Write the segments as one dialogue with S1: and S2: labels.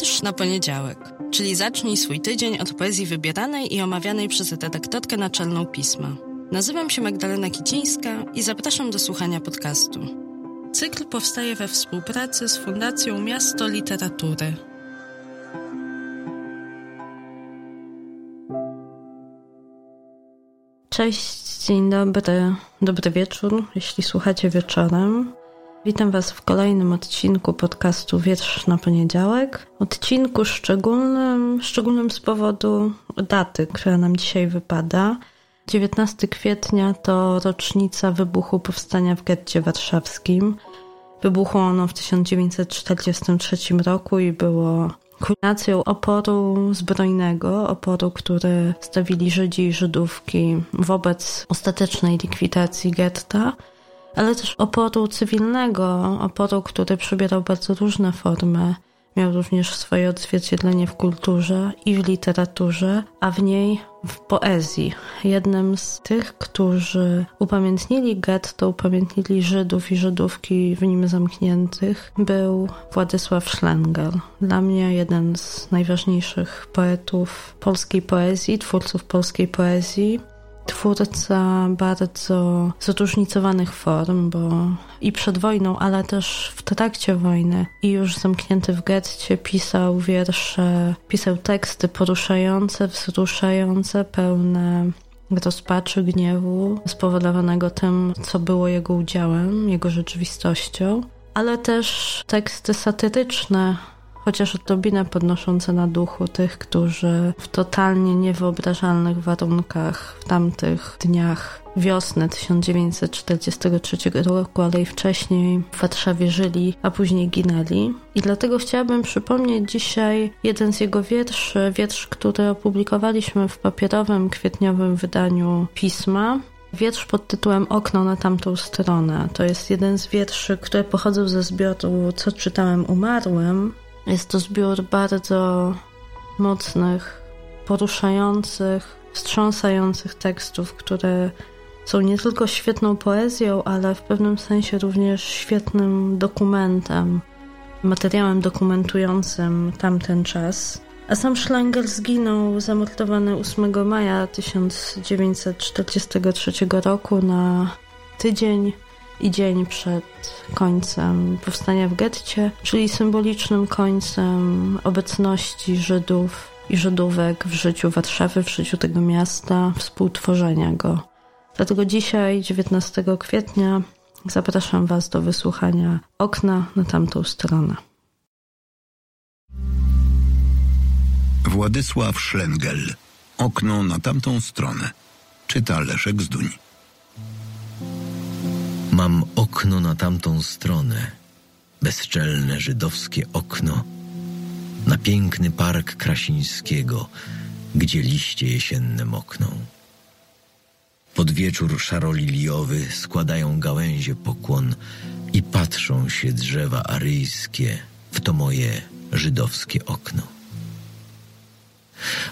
S1: Wiersz na poniedziałek, czyli zacznij swój tydzień od poezji wybieranej i omawianej przez redaktorkę naczelną pisma. Nazywam się Magdalena Kicińska i zapraszam do słuchania podcastu. Cykl powstaje we współpracy z Fundacją Miasto Literatury. Cześć, dzień dobry, dobry wieczór, jeśli słuchacie wieczorem. Witam Was w kolejnym odcinku podcastu Wiersz na poniedziałek. Odcinku szczególnym, szczególnym z powodu daty, która nam dzisiaj wypada. 19 kwietnia to rocznica wybuchu powstania w getcie warszawskim. Wybuchło ono w 1943 roku i było kulminacją oporu zbrojnego, oporu, który stawili Żydzi i Żydówki wobec ostatecznej likwidacji getta ale też oporu cywilnego, oporu, który przybierał bardzo różne formy. Miał również swoje odzwierciedlenie w kulturze i w literaturze, a w niej w poezji. Jednym z tych, którzy upamiętnili getto, upamiętnili Żydów i Żydówki w nim zamkniętych, był Władysław Szlengel. Dla mnie jeden z najważniejszych poetów polskiej poezji, twórców polskiej poezji twórca bardzo zróżnicowanych form, bo i przed wojną, ale też w trakcie wojny i już zamknięty w getcie pisał wiersze, pisał teksty poruszające, wzruszające, pełne rozpaczy, gniewu spowodowanego tym, co było jego udziałem, jego rzeczywistością, ale też teksty satyryczne, chociaż odrobinę podnoszące na duchu tych, którzy w totalnie niewyobrażalnych warunkach w tamtych dniach wiosny 1943 roku, ale i wcześniej w Warszawie żyli, a później ginęli. I dlatego chciałabym przypomnieć dzisiaj jeden z jego wierszy, wiersz, który opublikowaliśmy w papierowym, kwietniowym wydaniu pisma. Wiersz pod tytułem Okno na tamtą stronę. To jest jeden z wierszy, które pochodzą ze zbioru Co czytałem umarłym, jest to zbiór bardzo mocnych, poruszających, wstrząsających tekstów, które są nie tylko świetną poezją, ale w pewnym sensie również świetnym dokumentem, materiałem dokumentującym tamten czas. A sam Schlengel zginął zamordowany 8 maja 1943 roku na tydzień i dzień przed końcem powstania w getcie, czyli symbolicznym końcem obecności Żydów i Żydówek w życiu Warszawy, w życiu tego miasta, współtworzenia go. Dlatego dzisiaj, 19 kwietnia, zapraszam Was do wysłuchania okna na tamtą stronę.
S2: Władysław Szlengel. Okno na tamtą stronę. Czyta Leszek Zduń.
S3: Mam okno na tamtą stronę, bezczelne żydowskie okno, na piękny park Krasińskiego, gdzie liście jesienne mokną. Pod wieczór szaroliliowy składają gałęzie pokłon i patrzą się drzewa aryjskie w to moje żydowskie okno.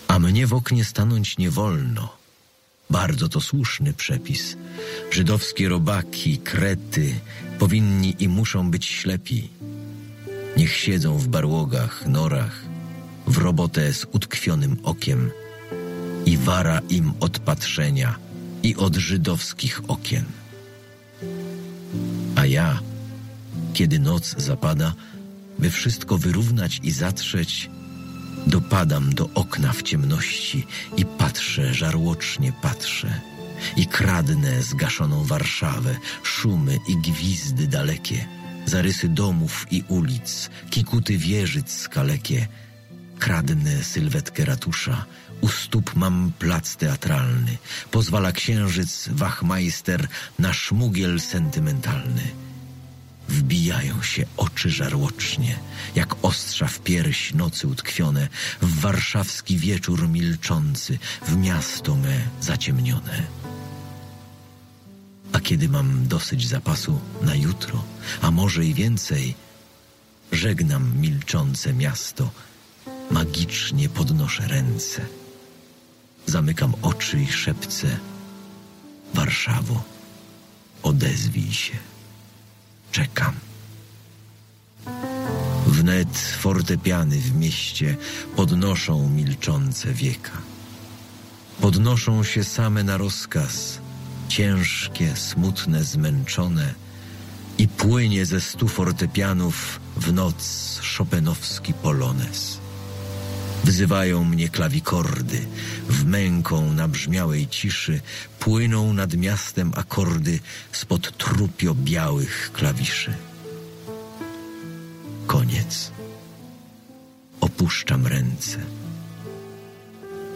S3: A mnie w oknie stanąć nie wolno – bardzo to słuszny przepis. Żydowskie robaki, krety powinni i muszą być ślepi. Niech siedzą w barłogach, norach, w robotę z utkwionym okiem i wara im od patrzenia i od żydowskich okien. A ja, kiedy noc zapada, by wszystko wyrównać i zatrzeć, Dopadam do okna w ciemności i patrzę, żarłocznie patrzę. I kradnę zgaszoną Warszawę, szumy i gwizdy dalekie, zarysy domów i ulic, kikuty wieżyc skalekie. Kradnę sylwetkę ratusza, u stóp mam plac teatralny, pozwala księżyc, wachmajster na szmugiel sentymentalny. Wbijają się oczy żarłocznie, jak ostrza w pierś nocy utkwione, w warszawski wieczór milczący, w miasto me zaciemnione. A kiedy mam dosyć zapasu na jutro, a może i więcej, żegnam milczące miasto, magicznie podnoszę ręce. Zamykam oczy i szepcę: Warszawo, odezwij się czekam. Wnet fortepiany w mieście podnoszą milczące wieka. Podnoszą się same na rozkaz, ciężkie, smutne, zmęczone i płynie ze stu fortepianów w noc szopenowski polones. Wzywają mnie klawikordy, w męką nabrzmiałej ciszy płyną nad miastem akordy spod trupio białych klawiszy. Koniec. Opuszczam ręce.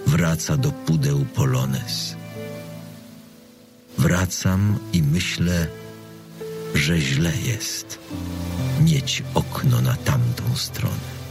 S3: Wraca do pudeł polones. Wracam i myślę, że źle jest mieć okno na tamtą stronę.